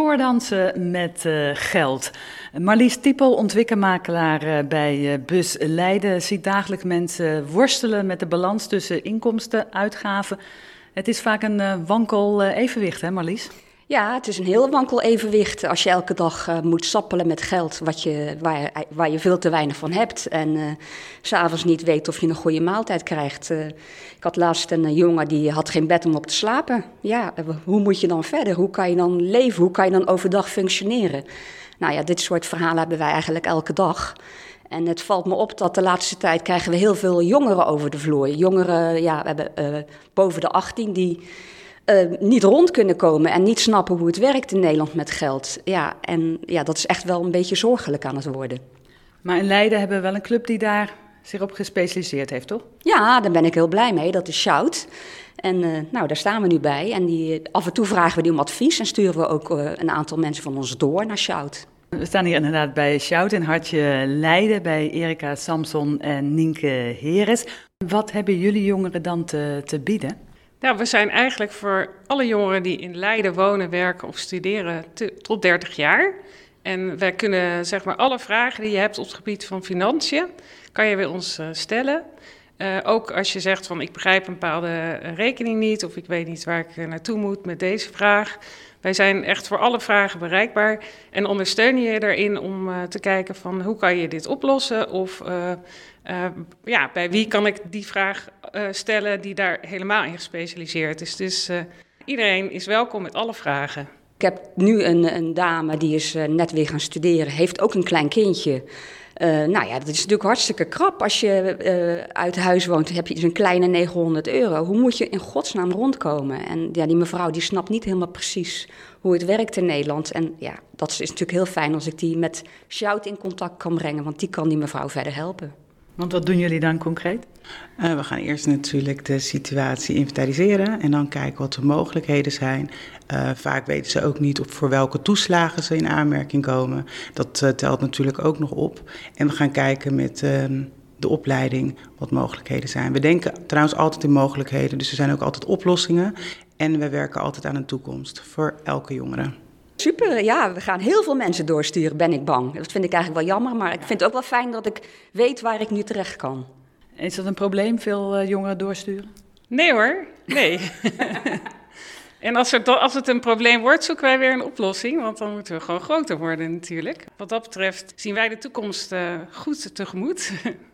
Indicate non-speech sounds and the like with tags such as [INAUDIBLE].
Koordansen met uh, geld. Marlies Tiepel, ontwikkelmakelaar uh, bij uh, Bus Leiden, ziet dagelijks mensen worstelen met de balans tussen inkomsten, uitgaven. Het is vaak een wankel evenwicht, hè Marlies? Ja, het is een heel wankel evenwicht als je elke dag uh, moet sappelen met geld wat je, waar, waar je veel te weinig van hebt. En uh, s'avonds niet weet of je een goede maaltijd krijgt. Uh, ik had laatst een jongen die had geen bed om op te slapen. Ja, hoe moet je dan verder? Hoe kan je dan leven? Hoe kan je dan overdag functioneren? Nou ja, dit soort verhalen hebben wij eigenlijk elke dag. En het valt me op dat de laatste tijd krijgen we heel veel jongeren over de vloer. Jongeren, ja, we hebben boven de 18 die uh, niet rond kunnen komen en niet snappen hoe het werkt in Nederland met geld. Ja, en ja, dat is echt wel een beetje zorgelijk aan het worden. Maar in Leiden hebben we wel een club die daar zich op gespecialiseerd heeft, toch? Ja, daar ben ik heel blij mee. Dat is Shout. En uh, nou, daar staan we nu bij. En die, af en toe vragen we die om advies en sturen we ook uh, een aantal mensen van ons door naar Shout. We staan hier inderdaad bij Shout in Hartje Leiden, bij Erika Samson en Nienke Heres. Wat hebben jullie jongeren dan te, te bieden? Nou, we zijn eigenlijk voor alle jongeren die in Leiden wonen, werken of studeren tot 30 jaar. En wij kunnen zeg maar alle vragen die je hebt op het gebied van financiën, kan je bij ons uh, stellen. Uh, ook als je zegt van ik begrijp een bepaalde rekening niet of ik weet niet waar ik naartoe moet met deze vraag. Wij zijn echt voor alle vragen bereikbaar en ondersteunen je erin om uh, te kijken van hoe kan je dit oplossen of ja, bij wie kan ik die vraag stellen die daar helemaal in gespecialiseerd is. Dus iedereen is welkom met alle vragen. Ik heb nu een, een dame die is net weer gaan studeren, heeft ook een klein kindje. Uh, nou ja, dat is natuurlijk hartstikke krap. Als je uh, uit huis woont, heb je dus een kleine 900 euro. Hoe moet je in godsnaam rondkomen? En ja, die mevrouw die snapt niet helemaal precies hoe het werkt in Nederland. En ja, dat is natuurlijk heel fijn als ik die met Shout in contact kan brengen, want die kan die mevrouw verder helpen. Want wat doen jullie dan concreet? Uh, we gaan eerst natuurlijk de situatie inventariseren en dan kijken wat de mogelijkheden zijn. Uh, vaak weten ze ook niet op voor welke toeslagen ze in aanmerking komen. Dat uh, telt natuurlijk ook nog op. En we gaan kijken met ehm, de opleiding wat mogelijkheden zijn. We denken trouwens altijd in mogelijkheden, dus er zijn ook altijd oplossingen. En we werken altijd aan een toekomst voor elke jongere. Super, ja, we gaan heel veel mensen doorsturen, ben ik bang. Dat vind ik eigenlijk wel jammer, maar ik vind het ook wel fijn dat ik weet waar ik nu terecht kan. Is dat een probleem, veel uh, jongeren doorsturen? Nee hoor, nee. [LAUGHS] [LAUGHS] en als, er, als het een probleem wordt, zoeken wij weer een oplossing, want dan moeten we gewoon groter worden natuurlijk. Wat dat betreft zien wij de toekomst uh, goed tegemoet. [LAUGHS]